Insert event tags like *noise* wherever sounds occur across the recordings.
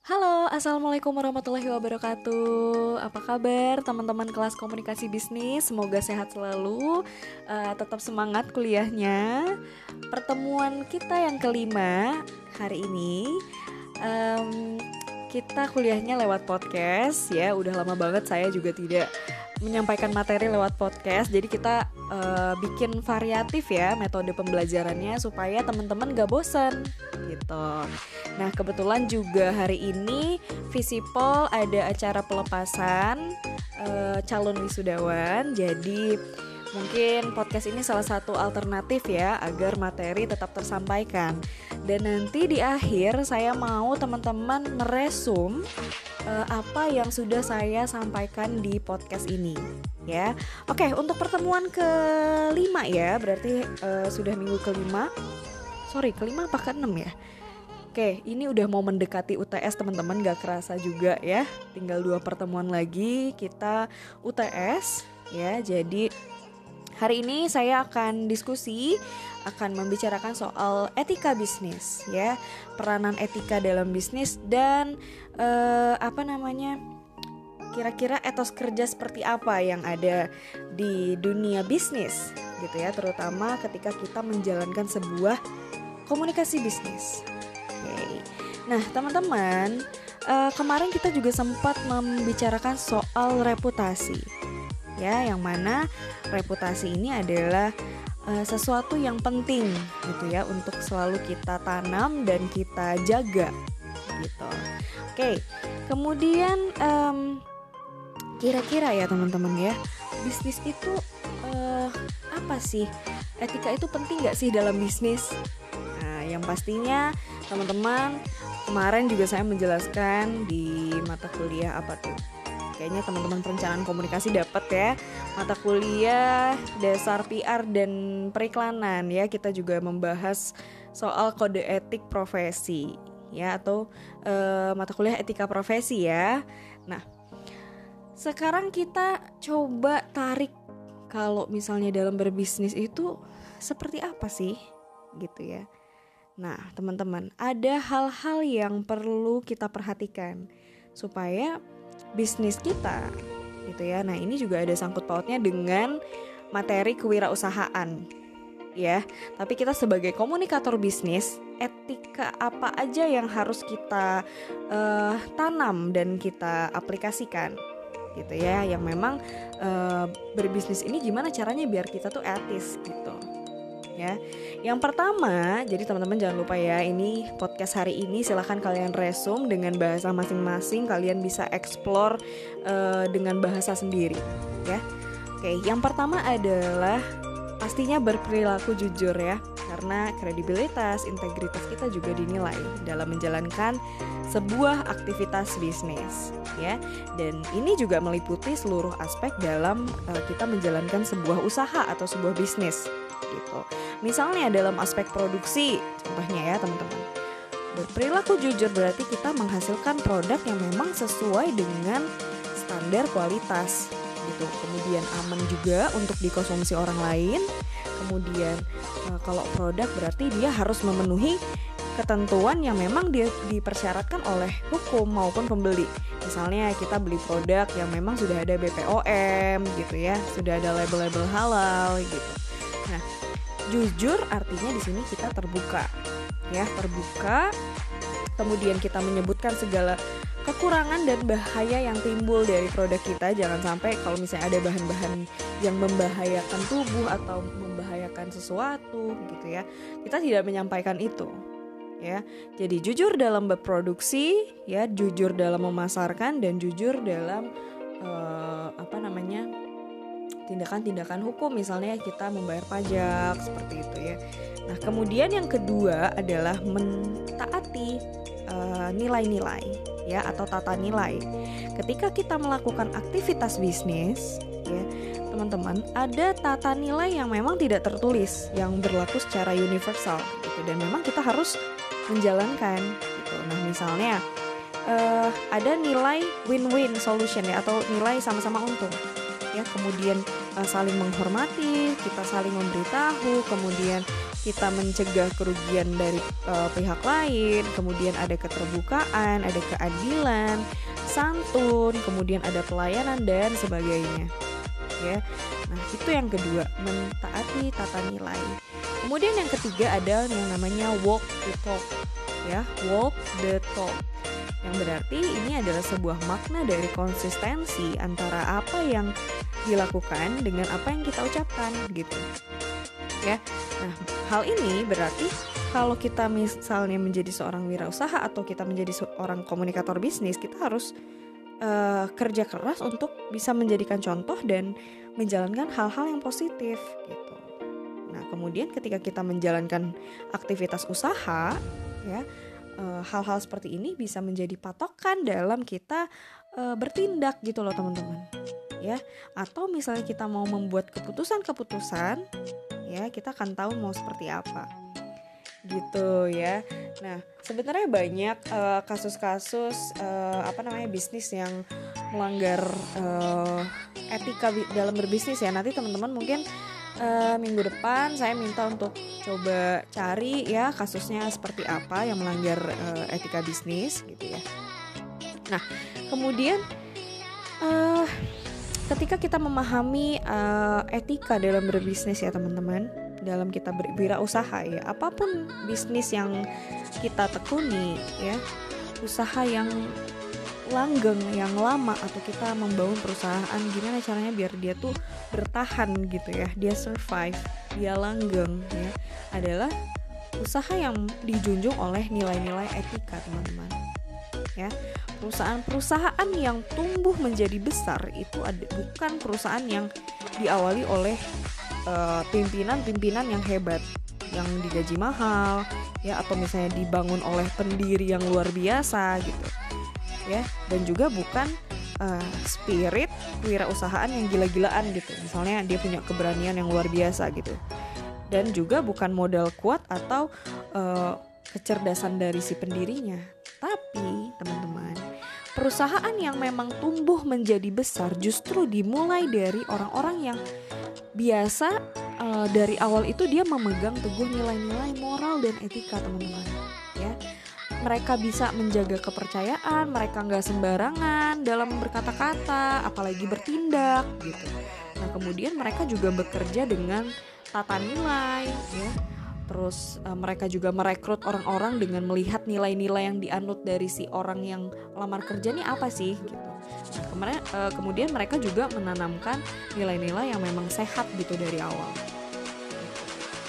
Halo, Assalamualaikum warahmatullahi wabarakatuh. Apa kabar teman-teman kelas komunikasi bisnis? Semoga sehat selalu uh, Tetap semangat kuliahnya. Pertemuan kita yang kelima hari ini um, Kita kuliahnya lewat podcast. Ya Udah lama banget saya juga tidak menyampaikan materi lewat podcast. Jadi kita uh, bikin variatif ya metode pembelajarannya supaya teman-teman gak bosan gitu. Nah kebetulan juga hari ini Visipol ada acara pelepasan uh, calon wisudawan. Jadi mungkin podcast ini salah satu alternatif ya agar materi tetap tersampaikan. Dan nanti di akhir saya mau teman-teman meresum uh, apa yang sudah saya sampaikan di podcast ini ya. Oke, untuk pertemuan kelima ya, berarti uh, sudah minggu kelima. Sorry, kelima apa keenam ya? Oke, ini udah mau mendekati UTS teman-teman, gak kerasa juga ya. Tinggal dua pertemuan lagi kita UTS ya. Jadi hari ini saya akan diskusi akan membicarakan soal etika bisnis ya peranan etika dalam bisnis dan uh, apa namanya kira-kira etos kerja seperti apa yang ada di dunia bisnis gitu ya terutama ketika kita menjalankan sebuah komunikasi bisnis. Oke. Nah teman-teman uh, kemarin kita juga sempat membicarakan soal reputasi ya yang mana reputasi ini adalah uh, sesuatu yang penting gitu ya untuk selalu kita tanam dan kita jaga gitu. Oke, kemudian um, kira-kira ya teman-teman ya bisnis itu uh, apa sih? Etika itu penting nggak sih dalam bisnis? Nah, yang pastinya teman-teman kemarin juga saya menjelaskan di mata kuliah apa tuh? Kayaknya teman-teman perencanaan komunikasi dapat ya. Mata kuliah dasar PR dan periklanan ya. Kita juga membahas soal kode etik profesi ya atau uh, mata kuliah etika profesi ya. Nah sekarang kita coba tarik kalau misalnya dalam berbisnis itu seperti apa sih? Gitu ya. Nah, teman-teman, ada hal-hal yang perlu kita perhatikan supaya bisnis kita gitu ya. Nah, ini juga ada sangkut pautnya dengan materi kewirausahaan ya. Tapi kita sebagai komunikator bisnis, etika apa aja yang harus kita uh, tanam dan kita aplikasikan gitu ya yang memang uh, berbisnis ini gimana caranya biar kita tuh etis gitu ya. Yang pertama, jadi teman-teman jangan lupa ya, ini podcast hari ini silahkan kalian resum dengan bahasa masing-masing, kalian bisa explore uh, dengan bahasa sendiri, ya. Oke, yang pertama adalah pastinya berperilaku jujur ya, karena kredibilitas, integritas kita juga dinilai dalam menjalankan sebuah aktivitas bisnis, ya. Dan ini juga meliputi seluruh aspek dalam uh, kita menjalankan sebuah usaha atau sebuah bisnis gitu. Misalnya dalam aspek produksi, contohnya ya teman-teman. Berperilaku jujur berarti kita menghasilkan produk yang memang sesuai dengan standar kualitas gitu. Kemudian aman juga untuk dikonsumsi orang lain. Kemudian eh, kalau produk berarti dia harus memenuhi ketentuan yang memang dia dipersyaratkan oleh hukum maupun pembeli. Misalnya kita beli produk yang memang sudah ada BPOM gitu ya, sudah ada label-label halal gitu. Nah, jujur artinya di sini kita terbuka. Ya terbuka. Kemudian kita menyebutkan segala kekurangan dan bahaya yang timbul dari produk kita. Jangan sampai kalau misalnya ada bahan-bahan yang membahayakan tubuh atau membahayakan sesuatu gitu ya. Kita tidak menyampaikan itu ya. Jadi jujur dalam berproduksi ya. Jujur dalam memasarkan dan jujur dalam uh, apa namanya tindakan-tindakan hukum misalnya kita membayar pajak seperti itu ya. Nah, kemudian yang kedua adalah mentaati uh, nilai-nilai ya atau tata nilai. Ketika kita melakukan aktivitas bisnis ya, teman-teman, ada tata nilai yang memang tidak tertulis yang berlaku secara universal gitu dan memang kita harus menjalankan gitu. Nah, misalnya uh, ada nilai win-win solution ya atau nilai sama-sama untung ya kemudian uh, saling menghormati kita saling memberitahu kemudian kita mencegah kerugian dari uh, pihak lain, kemudian ada keterbukaan, ada keadilan, santun, kemudian ada pelayanan dan sebagainya. Ya. Nah, itu yang kedua, mentaati tata nilai. Kemudian yang ketiga ada yang namanya walk the talk. Ya, walk the talk. Yang berarti ini adalah sebuah makna dari konsistensi antara apa yang dilakukan dengan apa yang kita ucapkan gitu ya. Nah, hal ini berarti kalau kita misalnya menjadi seorang wirausaha atau kita menjadi seorang komunikator bisnis, kita harus uh, kerja keras untuk bisa menjadikan contoh dan menjalankan hal-hal yang positif gitu. Nah, kemudian ketika kita menjalankan aktivitas usaha, ya hal-hal uh, seperti ini bisa menjadi patokan dalam kita uh, bertindak gitu loh teman-teman ya atau misalnya kita mau membuat keputusan-keputusan ya kita akan tahu mau seperti apa gitu ya. Nah sebenarnya banyak eh, kasus-kasus uh, apa namanya bisnis yang melanggar uh, etika dalam berbisnis ya. Nanti teman-teman mungkin uh, minggu depan saya minta untuk coba cari ya kasusnya seperti apa yang melanggar uh, etika bisnis gitu ya. Nah kemudian uh, ketika kita memahami uh, etika dalam berbisnis ya teman-teman dalam kita berwirausaha ya apa pun bisnis yang kita tekuni ya usaha yang langgeng yang lama atau kita membangun perusahaan gimana caranya biar dia tuh bertahan gitu ya dia survive dia langgeng ya adalah usaha yang dijunjung oleh nilai-nilai etika teman-teman. Ya perusahaan-perusahaan yang tumbuh menjadi besar itu ada, bukan perusahaan yang diawali oleh eh, pimpinan-pimpinan uh, yang hebat yang digaji mahal ya atau misalnya dibangun oleh pendiri yang luar biasa gitu ya dan juga bukan uh, spirit wirausahaan yang gila-gilaan gitu. Misalnya dia punya keberanian yang luar biasa gitu. Dan juga bukan modal kuat atau uh, kecerdasan dari si pendirinya. Tapi teman-teman perusahaan yang memang tumbuh menjadi besar justru dimulai dari orang-orang yang biasa uh, dari awal itu dia memegang teguh nilai-nilai moral dan etika teman-teman ya mereka bisa menjaga kepercayaan mereka nggak sembarangan dalam berkata-kata apalagi bertindak gitu nah kemudian mereka juga bekerja dengan tata nilai ya terus uh, mereka juga merekrut orang-orang dengan melihat nilai-nilai yang dianut dari si orang yang lamar kerja ini apa sih gitu. Nah, kemarin uh, kemudian mereka juga menanamkan nilai-nilai yang memang sehat gitu dari awal.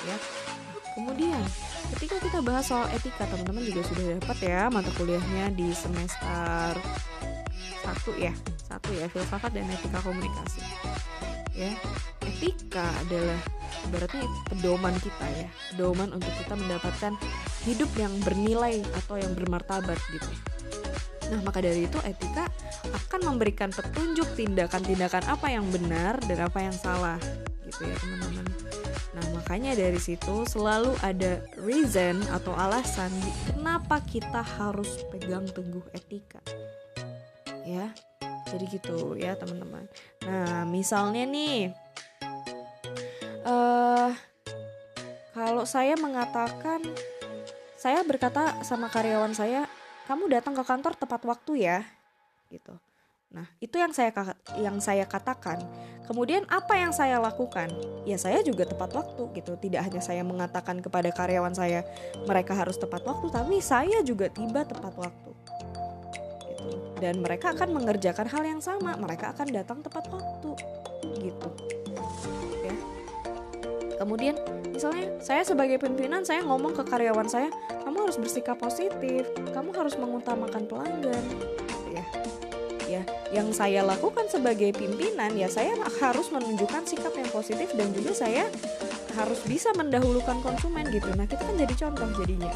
Ya. Kemudian ketika kita bahas soal etika, teman-teman juga sudah dapat ya mata kuliahnya di semester satu ya, satu ya filsafat dan etika komunikasi. Ya, etika adalah ibaratnya pedoman kita ya pedoman untuk kita mendapatkan hidup yang bernilai atau yang bermartabat gitu nah maka dari itu etika akan memberikan petunjuk tindakan-tindakan apa yang benar dan apa yang salah gitu ya teman-teman. Nah makanya dari situ selalu ada reason atau alasan kenapa kita harus pegang teguh etika. Ya jadi gitu ya teman-teman. Nah misalnya nih uh, kalau saya mengatakan saya berkata sama karyawan saya kamu datang ke kantor tepat waktu ya gitu nah itu yang saya yang saya katakan. Kemudian apa yang saya lakukan? Ya saya juga tepat waktu gitu. Tidak hanya saya mengatakan kepada karyawan saya mereka harus tepat waktu tapi saya juga tiba tepat waktu. Gitu. Dan mereka akan mengerjakan hal yang sama. Mereka akan datang tepat waktu. Gitu. Kemudian misalnya saya sebagai pimpinan saya ngomong ke karyawan saya, kamu harus bersikap positif, kamu harus mengutamakan pelanggan, ya. Ya, yang saya lakukan sebagai pimpinan ya saya harus menunjukkan sikap yang positif dan juga saya harus bisa mendahulukan konsumen gitu. Nah, kita kan jadi contoh jadinya.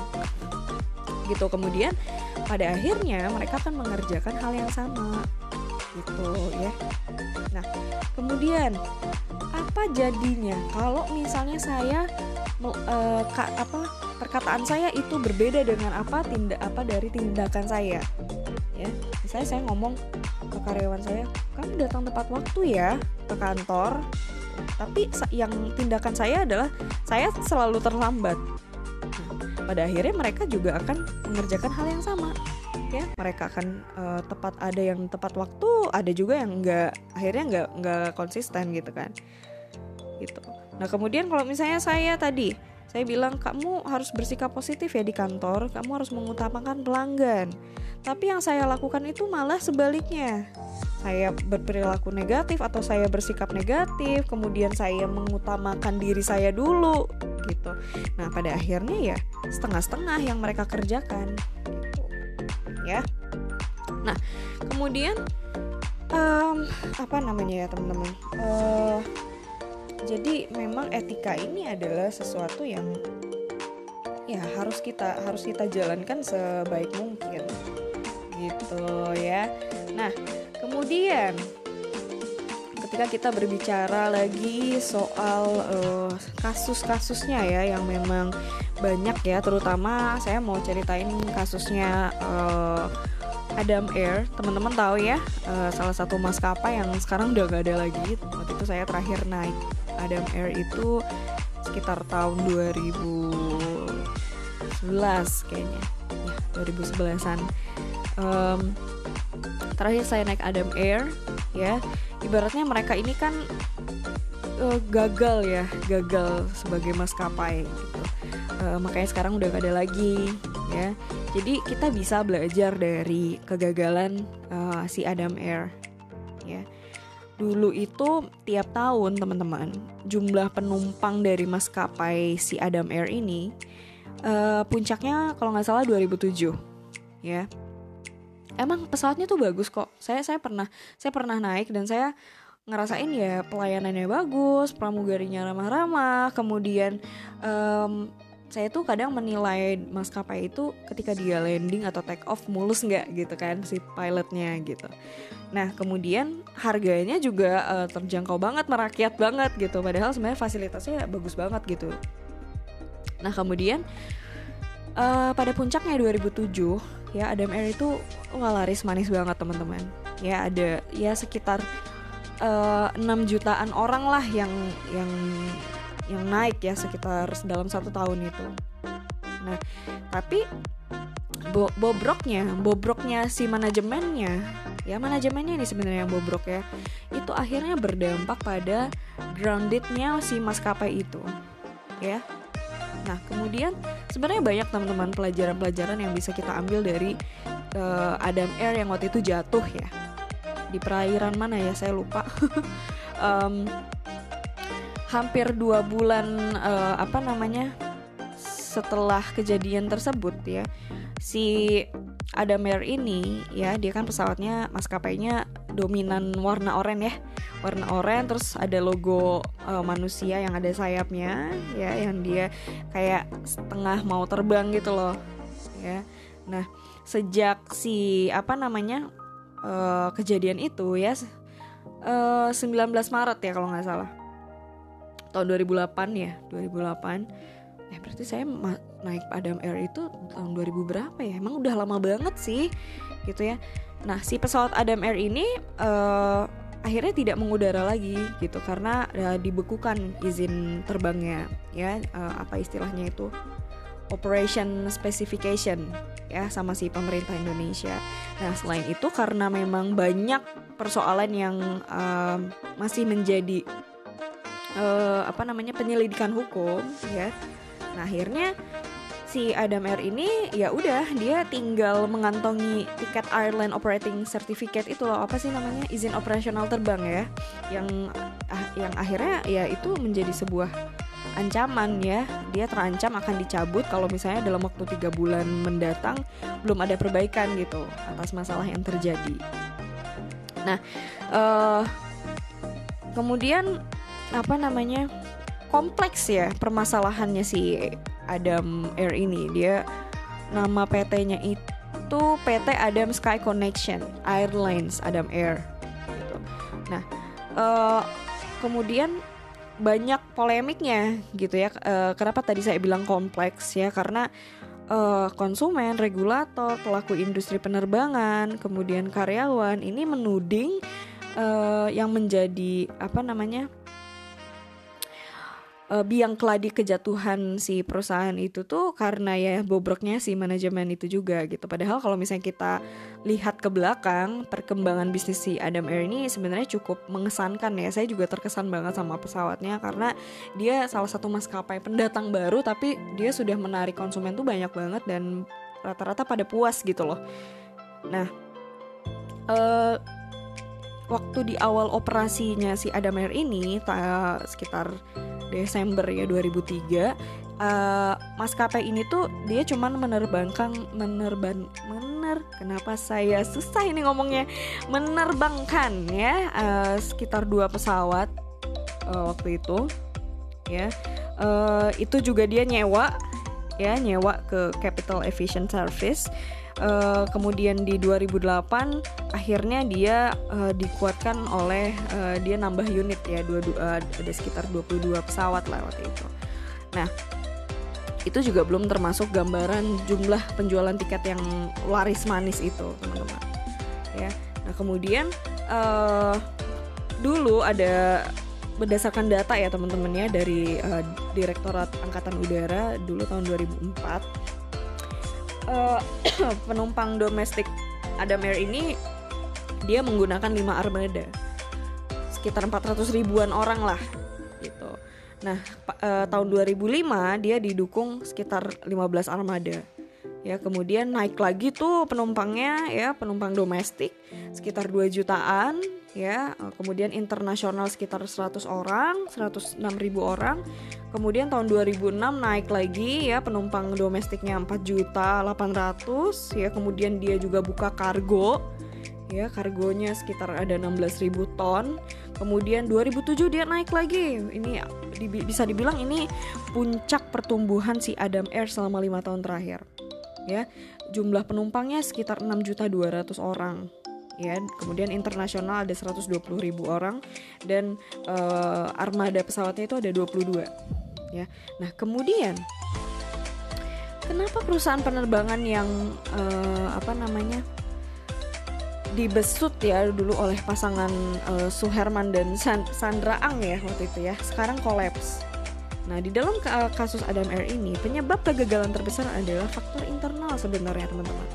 Gitu. Kemudian pada akhirnya mereka akan mengerjakan hal yang sama. Gitu ya. Nah, kemudian apa jadinya kalau misalnya saya uh, apa perkataan saya itu berbeda dengan apa tindak apa dari tindakan saya ya misalnya saya ngomong karyawan saya kamu datang tepat waktu ya ke kantor. Tapi yang tindakan saya adalah saya selalu terlambat. Nah, pada akhirnya mereka juga akan mengerjakan hal yang sama ya. Mereka akan uh, tepat ada yang tepat waktu ada juga yang enggak akhirnya enggak enggak konsisten gitu kan. Gitu. Nah kemudian kalau misalnya saya tadi saya bilang kamu harus bersikap positif ya di kantor. Kamu harus mengutamakan pelanggan. Tapi yang saya lakukan itu malah sebaliknya. Saya berperilaku negatif atau saya bersikap negatif kemudian saya mengutamakan diri saya dulu gitu. Nah pada akhirnya ya setengah-setengah yang mereka kerjakan gitu. Ya. Nah kemudian um, apa namanya ya teman-teman? Uh, jadi memang etika ini adalah sesuatu yang ya harus kita harus kita jalankan sebaik mungkin. Gitu ya. Nah kemudian ketika kita berbicara lagi soal uh, kasus-kasusnya ya yang memang banyak ya terutama saya mau ceritain kasusnya uh, Adam Air. Teman-teman tahu ya uh, salah satu maskapai yang sekarang udah gak ada lagi. Waktu itu saya terakhir naik Adam Air itu sekitar tahun 2011 kayaknya. Ya 2011an um, terakhir saya naik Adam Air ya. Ibaratnya mereka ini kan uh, gagal ya gagal sebagai maskapai gitu. Uh, makanya sekarang udah gak ada lagi ya. Jadi kita bisa belajar dari kegagalan uh, si Adam Air ya dulu itu tiap tahun teman-teman jumlah penumpang dari maskapai si Adam Air ini uh, puncaknya kalau nggak salah 2007 ya. Emang pesawatnya tuh bagus kok. Saya saya pernah saya pernah naik dan saya ngerasain ya pelayanannya bagus pramugarinya ramah-ramah kemudian um, saya tuh kadang menilai maskapai itu ketika dia landing atau take off mulus nggak gitu kan si pilotnya gitu. Nah kemudian harganya juga uh, terjangkau banget, merakyat banget gitu. Padahal sebenarnya fasilitasnya bagus banget gitu. Nah kemudian uh, pada puncaknya 2007 ya Adam Air itu nggak laris manis banget teman-teman. Ya ada ya sekitar uh, eh, 6 jutaan orang lah yang yang yang naik ya sekitar dalam satu tahun itu. Nah, tapi bo bobroknya, bobroknya si manajemennya, ya manajemennya ini sebenarnya yang bobrok ya, itu akhirnya berdampak pada groundednya si maskapai itu, ya. Nah, kemudian sebenarnya banyak teman-teman pelajaran-pelajaran yang bisa kita ambil dari uh, Adam Air yang waktu itu jatuh ya di perairan mana ya saya lupa. *laughs* um, hampir dua bulan uh, apa namanya setelah kejadian tersebut ya si Adamer ini ya dia kan pesawatnya maskapainya dominan warna oranye ya. Warna oranye terus ada logo uh, manusia yang ada sayapnya ya yang dia kayak setengah mau terbang gitu loh ya. Nah sejak si apa namanya uh, kejadian itu ya uh, 19 Maret ya kalau nggak salah tahun 2008 ya 2008 eh berarti saya naik Adam Air itu tahun 2000 berapa ya? Emang udah lama banget sih gitu ya. Nah si pesawat Adam Air ini uh, akhirnya tidak mengudara lagi gitu. Karena uh, dibekukan izin terbangnya ya uh, apa istilahnya itu operation specification ya sama si pemerintah Indonesia. Nah selain itu karena memang banyak persoalan yang uh, masih menjadi uh, apa namanya penyelidikan hukum ya. Nah akhirnya si Adam R ini ya udah dia tinggal mengantongi tiket Airline Operating Certificate itu loh. Apa sih namanya? Izin operasional terbang ya. Yang ah, yang akhirnya ya itu menjadi sebuah ancaman ya. Dia terancam akan dicabut kalau misalnya dalam waktu tiga bulan mendatang belum ada perbaikan gitu atas masalah yang terjadi. Nah uh, kemudian apa namanya kompleks ya permasalahannya si Adam Air ini. Dia nama PT-nya itu PT Adam Sky Connection Airlines Adam Air gitu. Nah uh, kemudian banyak polemiknya gitu ya. Uh, kenapa tadi saya bilang kompleks ya? Karena uh, konsumen, regulator, pelaku industri penerbangan, kemudian karyawan ini menuding uh, yang menjadi apa namanya uh, biang keladi kejatuhan si perusahaan itu tuh karena ya bobroknya si manajemen itu juga gitu. Padahal kalau misalnya kita lihat ke belakang perkembangan bisnis si Adam Air ini sebenarnya cukup mengesankan ya. Saya juga terkesan banget sama pesawatnya karena dia salah satu maskapai pendatang baru tapi dia sudah menarik konsumen tuh banyak banget dan rata-rata pada puas gitu loh. Nah, uh, waktu di awal operasinya si Adam Air ini sekitar Desember ya 2003 uh, eh, maskapai ini tuh dia cuman menerbangkan menerban mener kenapa saya susah ini ngomongnya? Menerbangkan ya uh, sekitar dua pesawat uh, waktu itu ya. Uh, itu juga dia nyewa ya nyewa ke Capital Efficient Service uh, kemudian di 2008 akhirnya dia uh, dikuatkan oleh uh, dia nambah unit ya dua, dua ada sekitar 22 pesawat lah waktu itu. Nah, itu juga belum termasuk gambaran jumlah penjualan tiket yang laris manis itu, teman-teman. Ya. Nah, kemudian uh, dulu ada berdasarkan data ya teman-teman ya dari uh, Direktorat Angkatan Udara dulu tahun 2004 uh, *clears throat* penumpang domestik Adam Air ini dia menggunakan 5 armada. Sekitar 400 ribuan orang lah gitu. Nah uh, tahun 2005 dia didukung sekitar 15 armada ya kemudian naik lagi tuh penumpangnya ya penumpang domestik sekitar 2 jutaan ya. Kemudian internasional sekitar 100 orang 106 ribu orang. Kemudian tahun 2006 naik lagi ya penumpang domestiknya 4 juta 800 ya. Kemudian dia juga buka kargo ya kargonya sekitar ada 16 ribu ton. Kemudian 2007 dia naik lagi. Ini bisa dibilang ini puncak pertumbuhan si Adam Air selama lima tahun terakhir ya. Jumlah penumpangnya sekitar 6 juta 200 orang ya. Kemudian internasional ada 120 ribu orang dan uh, armada pesawatnya itu ada 22 ya. Nah kemudian kenapa perusahaan penerbangan yang uh, apa namanya dibesut ya dulu oleh pasangan uh, Suherman dan San Sandra Ang ya waktu itu ya sekarang kolaps Nah, di dalam kasus Adam Air ini, penyebab kegagalan terbesar adalah faktor internal sebenarnya, teman-teman.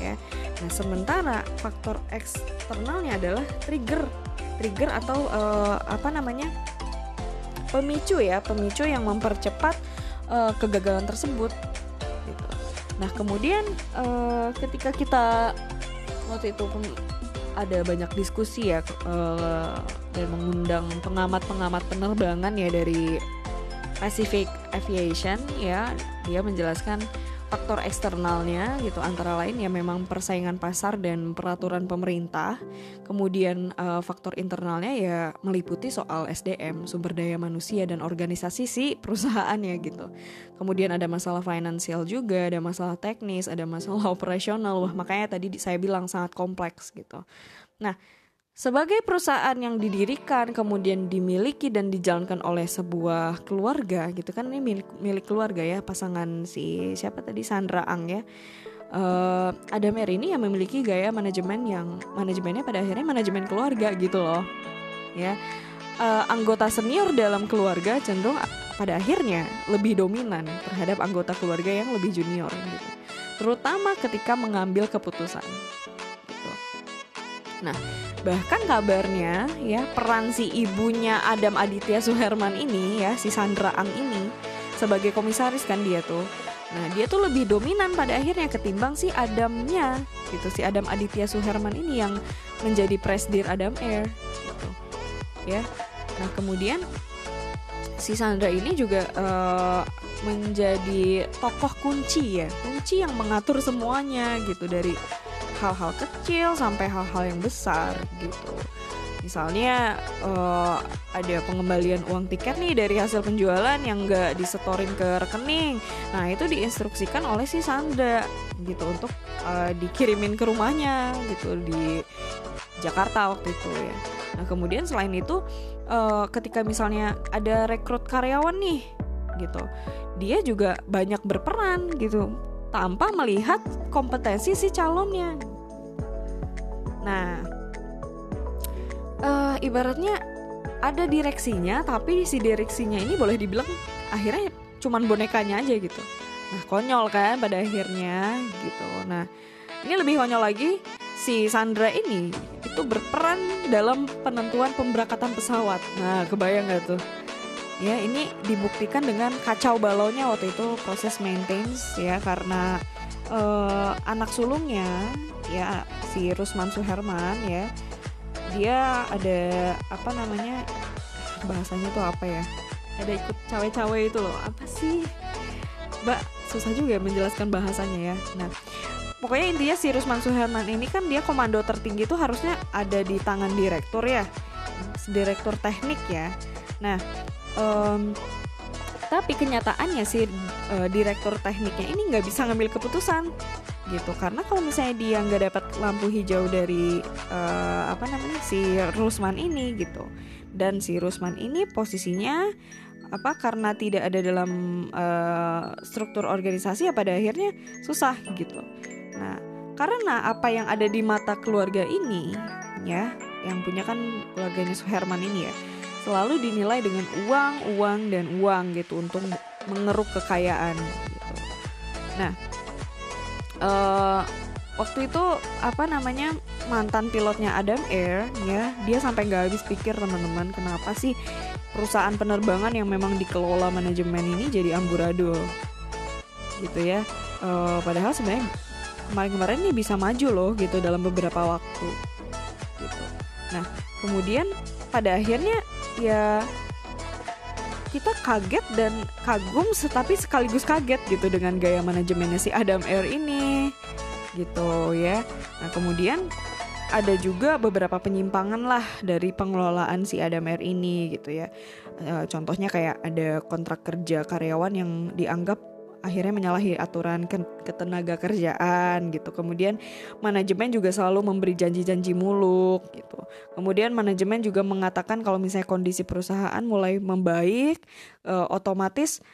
Ya. Nah, sementara faktor eksternalnya adalah trigger, trigger atau uh, apa namanya pemicu ya, pemicu yang mempercepat uh, kegagalan tersebut. Gitu. Nah, kemudian uh, ketika kita waktu itu ada banyak diskusi ya uh, dan mengundang pengamat-pengamat penerbangan ya dari Pacific Aviation ya, dia menjelaskan faktor eksternalnya gitu antara lain ya memang persaingan pasar dan peraturan pemerintah. Kemudian uh, faktor internalnya ya meliputi soal SDM, sumber daya manusia dan organisasi si perusahaan ya gitu. Kemudian ada masalah finansial juga, ada masalah teknis, ada masalah *laughs* operasional. Wah, makanya tadi saya bilang sangat kompleks gitu. Nah, sebagai perusahaan yang didirikan, kemudian dimiliki dan dijalankan oleh sebuah keluarga gitu kan ini milik milik keluarga ya pasangan si siapa tadi Sandra Ang ya. Uh, ada Mary ini yang memiliki gaya manajemen yang manajemennya pada akhirnya manajemen keluarga gitu loh. Ya. Uh, anggota senior dalam keluarga cenderung pada akhirnya lebih dominan terhadap anggota keluarga yang lebih junior gitu. Terutama ketika mengambil keputusan. Gitu. Nah, Bahkan kabarnya ya peran si ibunya Adam Aditya Suherman ini ya si Sandra Ang ini sebagai komisaris kan dia tuh. Nah dia tuh lebih dominan pada akhirnya ketimbang si Adamnya gitu si Adam Aditya Suherman ini yang menjadi presdir Adam Air gitu ya. Nah kemudian si Sandra ini juga uh, menjadi tokoh kunci ya kunci yang mengatur semuanya gitu dari hal-hal kecil sampai hal-hal yang besar gitu. Misalnya uh, ada pengembalian uang tiket nih dari hasil penjualan yang nggak disetorin ke rekening. Nah itu diinstruksikan oleh si Sandra gitu untuk uh, dikirimin ke rumahnya gitu di Jakarta waktu itu ya. Nah kemudian selain itu uh, ketika misalnya ada rekrut karyawan nih gitu, dia juga banyak berperan gitu tanpa melihat kompetensi si calonnya Nah, uh, ibaratnya ada direksinya tapi si direksinya ini boleh dibilang akhirnya cuman bonekanya aja gitu. Nah konyol kan pada akhirnya gitu. Nah ini lebih konyol lagi si Sandra ini itu berperan dalam penentuan pemberangkatan pesawat. Nah kebayang gak tuh? Ya ini dibuktikan dengan kacau balaunya waktu itu proses maintenance ya karena uh, anak sulungnya ya si Rusman Suherman ya dia ada apa namanya bahasanya tuh apa ya ada ikut cawe-cawe itu loh apa sih? Mbak susah juga ya menjelaskan bahasanya ya. Nah pokoknya intinya si Rusman Suherman ini kan dia komando tertinggi tuh harusnya ada di tangan direktur ya direktur teknik ya. Nah um, tapi kenyataannya si uh, direktur tekniknya ini nggak bisa ngambil keputusan gitu. Karena kalau misalnya dia nggak dapat lampu hijau dari uh, apa namanya si Rusman ini gitu. Dan si Rusman ini posisinya apa karena tidak ada dalam uh, struktur organisasi ya pada akhirnya susah gitu. Nah karena apa yang ada di mata keluarga ini ya yang punya kan keluarganya Suherman ini ya selalu dinilai dengan uang uang dan uang gitu untuk mengeruk kekayaan. Gitu nah uh, waktu itu apa namanya mantan pilotnya Adam Air ya dia sampai nggak habis pikir teman-teman kenapa sih perusahaan penerbangan yang memang dikelola manajemen ini jadi amburadul? Gitu ya. Uh, padahal sebenarnya kemarin-kemarin ini bisa maju loh gitu dalam beberapa waktu. Gitu. Nah kemudian pada akhirnya ya kita kaget dan kagum tapi sekaligus kaget gitu dengan gaya manajemennya si Adam Air ini gitu ya. Nah, kemudian ada juga beberapa penyimpangan lah dari pengelolaan si Adam Air ini gitu ya. E, contohnya kayak ada kontrak kerja karyawan yang dianggap akhirnya menyalahi aturan ketenaga kerjaan gitu. Kemudian manajemen juga selalu memberi janji-janji muluk gitu. Kemudian manajemen juga mengatakan kalau misalnya kondisi perusahaan mulai membaik, uh, otomatis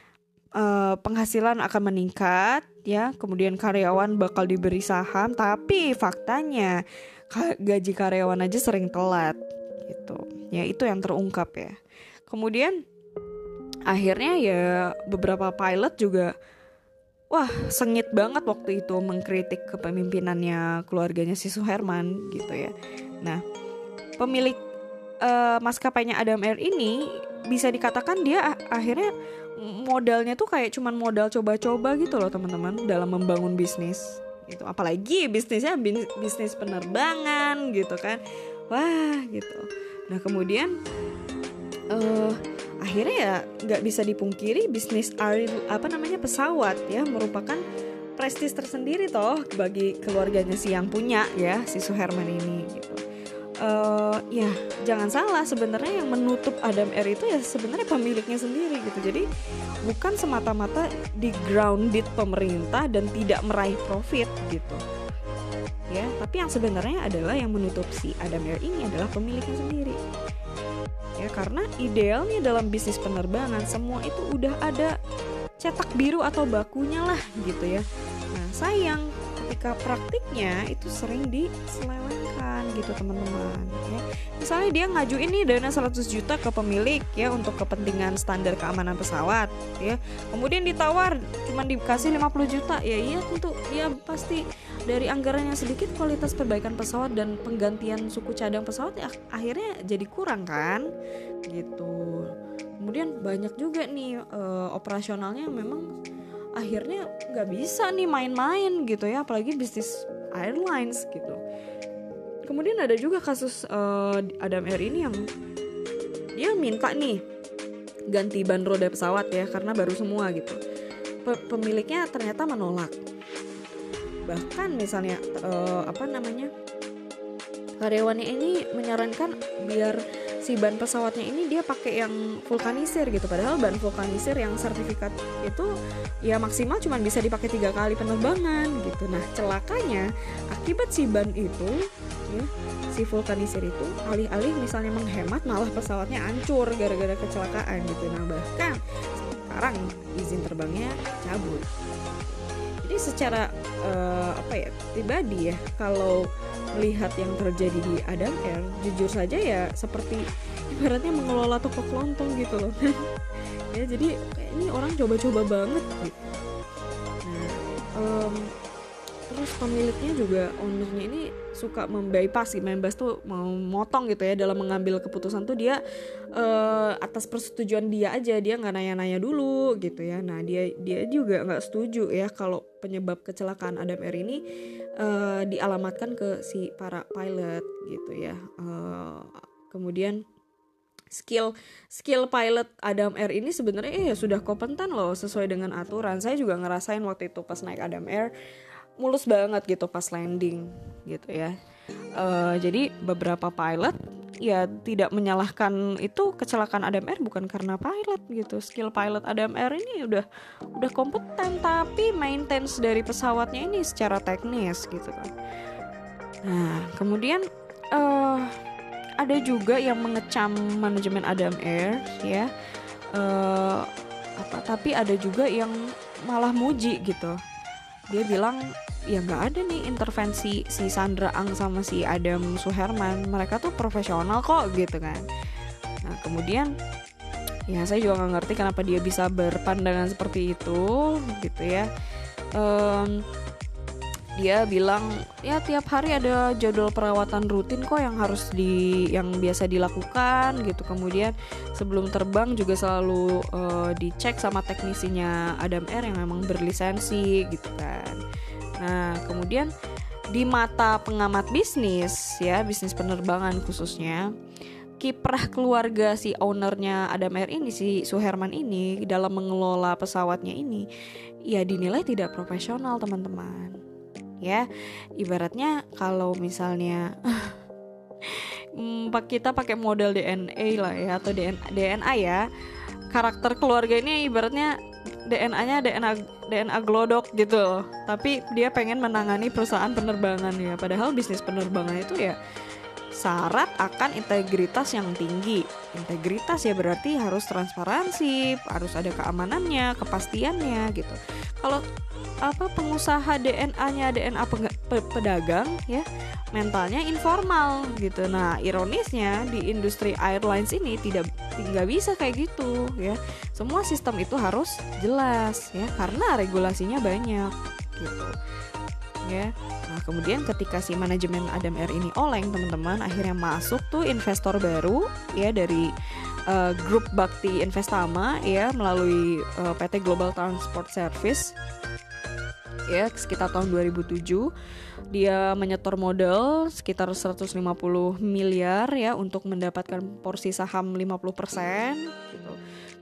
uh, penghasilan akan meningkat ya. Kemudian karyawan bakal diberi saham, tapi faktanya gaji karyawan aja sering telat gitu. Ya itu yang terungkap ya. Kemudian akhirnya ya beberapa pilot juga wah sengit banget waktu itu mengkritik kepemimpinannya keluarganya si Suherman gitu ya. Nah, pemilik uh, maskapainya Adam Air ini bisa dikatakan dia akhirnya modalnya tuh kayak cuman modal coba-coba gitu loh teman-teman dalam membangun bisnis gitu. Apalagi bisnisnya bisnis penerbangan gitu kan. Wah, gitu. Nah, kemudian uh, akhirnya ya nggak bisa dipungkiri bisnis air apa namanya pesawat ya merupakan prestis tersendiri toh bagi keluarganya si yang punya ya si Suherman ini gitu. Uh, ya jangan salah sebenarnya yang menutup Adam Air itu ya sebenarnya pemiliknya sendiri gitu. Jadi bukan semata-mata di grounded pemerintah dan tidak meraih profit gitu. Ya tapi yang sebenarnya adalah yang menutup si Adam Air ini adalah pemiliknya sendiri ya karena idealnya dalam bisnis penerbangan semua itu udah ada cetak biru atau bakunya lah gitu ya. Nah sayang ketika praktiknya itu sering diselewengkan gitu teman-teman ya. Misalnya dia ngajuin nih dana 100 juta ke pemilik ya untuk kepentingan standar keamanan pesawat ya. Kemudian ditawar cuma dikasih 50 juta ya iya tentu ya pasti dari anggaran yang sedikit kualitas perbaikan pesawat dan penggantian suku cadang pesawat ya akhirnya jadi kurang kan? Gitu. Kemudian banyak juga nih uh, operasionalnya memang akhirnya nggak bisa nih main-main gitu ya apalagi bisnis airlines gitu. Kemudian ada juga kasus uh, Adam Air ini yang dia minta nih ganti ban roda pesawat ya karena baru semua gitu. Pemiliknya ternyata menolak bahkan misalnya uh, apa namanya karyawannya ini menyarankan biar si ban pesawatnya ini dia pakai yang vulkanisir gitu. Padahal ban vulkanisir yang sertifikat itu ya maksimal cuma bisa dipakai tiga kali penerbangan gitu. Nah celakanya akibat si ban itu ya si vulkanisir itu alih-alih misalnya menghemat malah pesawatnya hancur gara-gara kecelakaan gitu. Nah bahkan sekarang izin terbangnya cabut secara uh, apa ya pribadi ya kalau melihat yang terjadi di Adam Air jujur saja ya seperti ibaratnya mengelola toko kelontong gitu loh. *laughs* Ya jadi kayak ini orang coba-coba banget gitu. Nah um, terus pemiliknya juga ownernya ini suka membypass gitu membas tuh mau motong gitu ya dalam mengambil keputusan tuh dia uh, atas persetujuan dia aja dia nggak nanya-nanya dulu gitu ya. Nah dia dia juga nggak setuju ya kalau penyebab kecelakaan Adam Air ini uh, dialamatkan ke si para pilot gitu ya. Uh, kemudian skill skill pilot Adam Air ini sebenarnya eh sudah kompeten loh sesuai dengan aturan. Saya juga ngerasain waktu itu pas naik Adam Air mulus banget gitu pas landing gitu ya. Uh, jadi beberapa pilot ya tidak menyalahkan itu kecelakaan Adam Air bukan karena pilot gitu. Skill pilot Adam Air ini udah udah kompeten tapi maintenance dari pesawatnya ini secara teknis gitu kan. Nah kemudian uh, ada juga yang mengecam manajemen Adam Air ya. Uh, apa tapi ada juga yang malah muji gitu. Dia bilang ya nggak ada nih intervensi si Sandra Ang sama si Adam Suherman. Mereka tuh profesional kok gitu kan. Nah kemudian ya saya juga nggak ngerti kenapa dia bisa berpandangan seperti itu gitu ya. Um, dia bilang ya tiap hari ada jadwal perawatan rutin kok yang harus di yang biasa dilakukan gitu. Kemudian sebelum terbang juga selalu uh, dicek sama teknisinya Adam Air yang memang berlisensi gitu kan Nah, kemudian di mata pengamat bisnis ya, bisnis penerbangan khususnya, kiprah keluarga si ownernya Adam Air ini si Suherman ini dalam mengelola pesawatnya ini ya dinilai tidak profesional teman-teman. Ya ibaratnya kalau misalnya *laughs* hmm, kita pakai model DNA lah ya atau DNA ya karakter keluarga ini ibaratnya DNA-nya DNA DNA glodok gitu. Tapi dia pengen menangani perusahaan penerbangan ya. Padahal bisnis penerbangan itu ya syarat akan integritas yang tinggi integritas ya berarti harus transparansi harus ada keamanannya kepastiannya gitu kalau apa pengusaha DNA-nya DNA pedagang ya mentalnya informal gitu. Nah, ironisnya di industri airlines ini tidak nggak bisa kayak gitu ya. Semua sistem itu harus jelas ya karena regulasinya banyak gitu. Ya. Nah, kemudian ketika si manajemen Adam Air ini oleng, teman-teman, akhirnya masuk tuh investor baru ya dari uh, grup Bakti Investama ya melalui uh, eh, PT Global Transport Service ya sekitar tahun 2007 dia menyetor modal sekitar 150 miliar ya untuk mendapatkan porsi saham 50% gitu.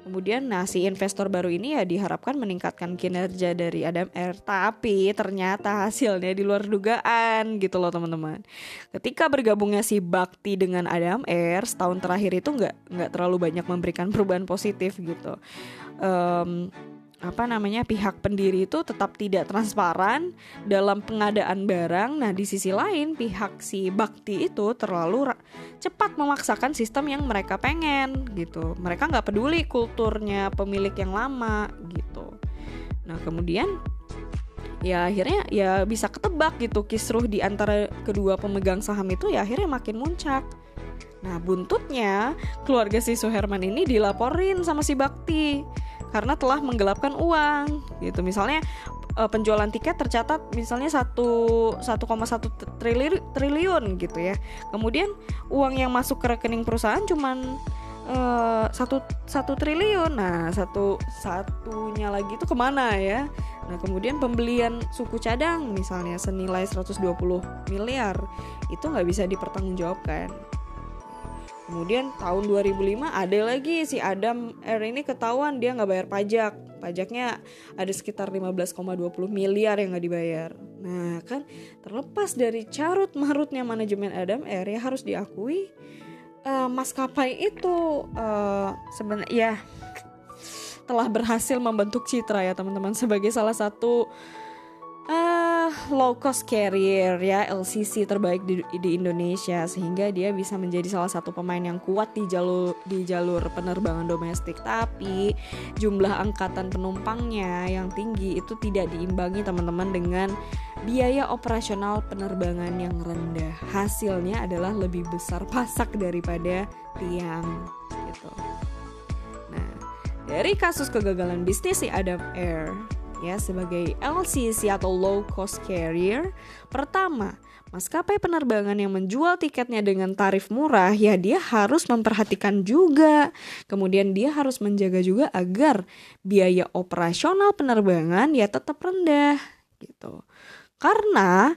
Kemudian nah si investor baru ini ya diharapkan meningkatkan kinerja dari Adam Air tapi ternyata hasilnya di luar dugaan gitu loh teman-teman. Ketika bergabungnya si Bakti dengan Adam Air setahun terakhir itu nggak nggak terlalu banyak memberikan perubahan positif gitu. Um, apa namanya pihak pendiri itu tetap tidak transparan dalam pengadaan barang. Nah, di sisi lain pihak si Bakti itu terlalu cepat memaksakan sistem yang mereka pengen gitu. Mereka nggak peduli kulturnya pemilik yang lama gitu. Nah, kemudian ya akhirnya ya bisa ketebak gitu kisruh di antara kedua pemegang saham itu ya akhirnya makin muncak. Nah, buntutnya keluarga si Suherman ini dilaporin sama si Bakti karena telah menggelapkan uang gitu. Misalnya uh, penjualan tiket tercatat misalnya satu 1,1 triliun triliun gitu ya. Kemudian uang yang masuk ke rekening perusahaan cuman uh, satu satu triliun. Nah satu satunya lagi itu ke mana ya? Nah kemudian pembelian suku cadang misalnya senilai 120 miliar itu nggak bisa dipertanggungjawabkan Kemudian tahun 2005 ada lagi si Adam R ini ketahuan dia nggak bayar pajak. Pajaknya ada sekitar 15,20 miliar yang nggak dibayar. Nah kan terlepas dari carut marutnya manajemen Adam R ya harus diakui uh, maskapai itu uh, sebenarnya ya telah berhasil membentuk citra ya teman-teman sebagai salah satu low cost carrier ya LCC terbaik di, di Indonesia sehingga dia bisa menjadi salah satu pemain yang kuat di jalur di jalur penerbangan domestik tapi jumlah angkatan penumpangnya yang tinggi itu tidak diimbangi teman-teman dengan biaya operasional penerbangan yang rendah. Hasilnya adalah lebih besar pasak daripada tiang gitu. Nah, dari kasus kegagalan bisnis si Adam Air ya sebagai LCC atau low cost carrier, pertama, maskapai penerbangan yang menjual tiketnya dengan tarif murah ya dia harus memperhatikan juga. Kemudian dia harus menjaga juga agar biaya operasional penerbangan ya tetap rendah gitu. Karena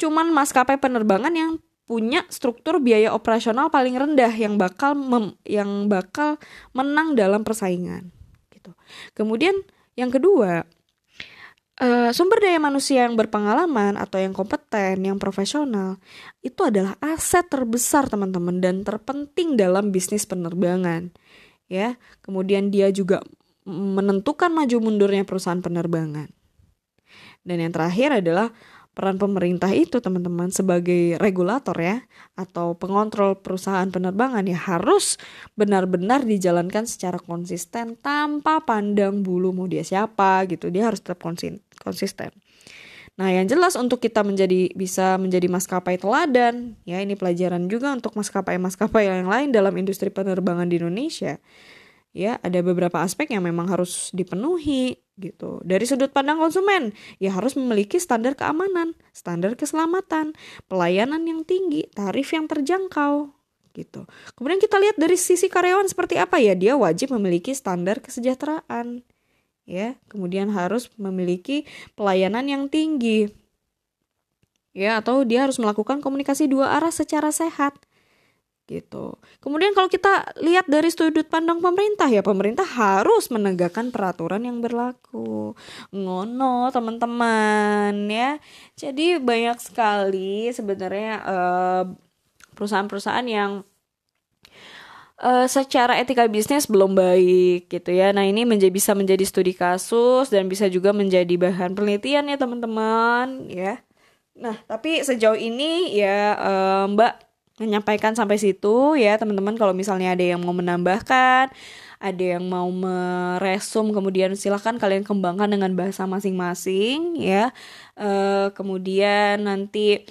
cuman maskapai penerbangan yang punya struktur biaya operasional paling rendah yang bakal mem, yang bakal menang dalam persaingan gitu. Kemudian yang kedua, uh, sumber daya manusia yang berpengalaman atau yang kompeten, yang profesional itu adalah aset terbesar teman-teman dan terpenting dalam bisnis penerbangan. Ya, kemudian dia juga menentukan maju mundurnya perusahaan penerbangan. Dan yang terakhir adalah peran pemerintah itu teman-teman sebagai regulator ya atau pengontrol perusahaan penerbangan ya harus benar-benar dijalankan secara konsisten tanpa pandang bulu mau dia siapa gitu dia harus tetap konsisten. Nah, yang jelas untuk kita menjadi bisa menjadi maskapai teladan, ya ini pelajaran juga untuk maskapai-maskapai yang lain dalam industri penerbangan di Indonesia ya ada beberapa aspek yang memang harus dipenuhi gitu. Dari sudut pandang konsumen, ya harus memiliki standar keamanan, standar keselamatan, pelayanan yang tinggi, tarif yang terjangkau gitu. Kemudian kita lihat dari sisi karyawan seperti apa ya, dia wajib memiliki standar kesejahteraan. Ya, kemudian harus memiliki pelayanan yang tinggi. Ya, atau dia harus melakukan komunikasi dua arah secara sehat gitu. Kemudian kalau kita lihat dari sudut pandang pemerintah ya pemerintah harus menegakkan peraturan yang berlaku. Ngono teman-teman ya. Jadi banyak sekali sebenarnya uh, perusahaan-perusahaan yang uh, secara etika bisnis belum baik gitu ya. Nah, ini menjadi bisa menjadi studi kasus dan bisa juga menjadi bahan penelitian ya teman-teman ya. Nah, tapi sejauh ini ya uh, Mbak menyampaikan sampai situ ya teman-teman. Kalau misalnya ada yang mau menambahkan ada yang mau meresum kemudian silahkan kalian kembangkan dengan bahasa masing-masing ya. E, kemudian nanti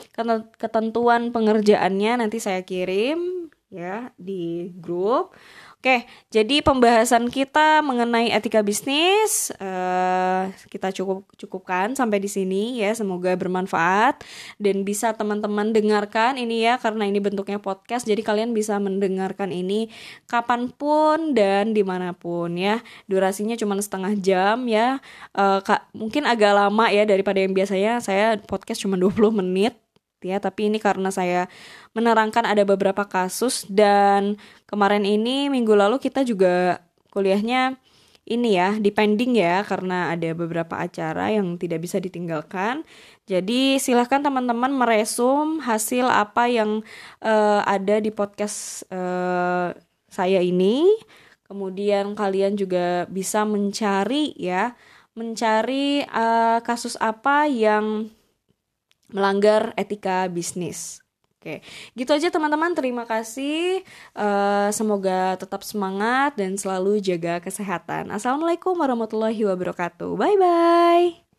ketentuan pengerjaannya nanti saya kirim ya di grup Oke, jadi pembahasan kita mengenai etika bisnis uh, kita cukup cukupkan sampai di sini ya. Semoga bermanfaat dan bisa teman-teman dengarkan ini ya karena ini bentuknya podcast. Jadi kalian bisa mendengarkan ini kapan pun dan di mana pun ya. Durasinya cuma setengah jam ya. Uh, kak, mungkin agak lama ya daripada yang biasanya saya podcast cuma *laughs* 20 menit ya. Tapi ini karena saya menerangkan ada beberapa kasus dan kemarin ini minggu lalu kita juga kuliahnya ini ya depending ya karena ada beberapa acara yang tidak bisa ditinggalkan. Jadi silahkan teman-teman meresum hasil apa yang uh, ada di podcast uh, saya ini. Kemudian kalian juga bisa mencari ya, mencari uh, kasus apa yang melanggar etika bisnis. Oke, gitu aja teman-teman. Terima kasih. Uh, semoga tetap semangat dan selalu jaga kesehatan. Assalamualaikum warahmatullahi wabarakatuh. Bye bye.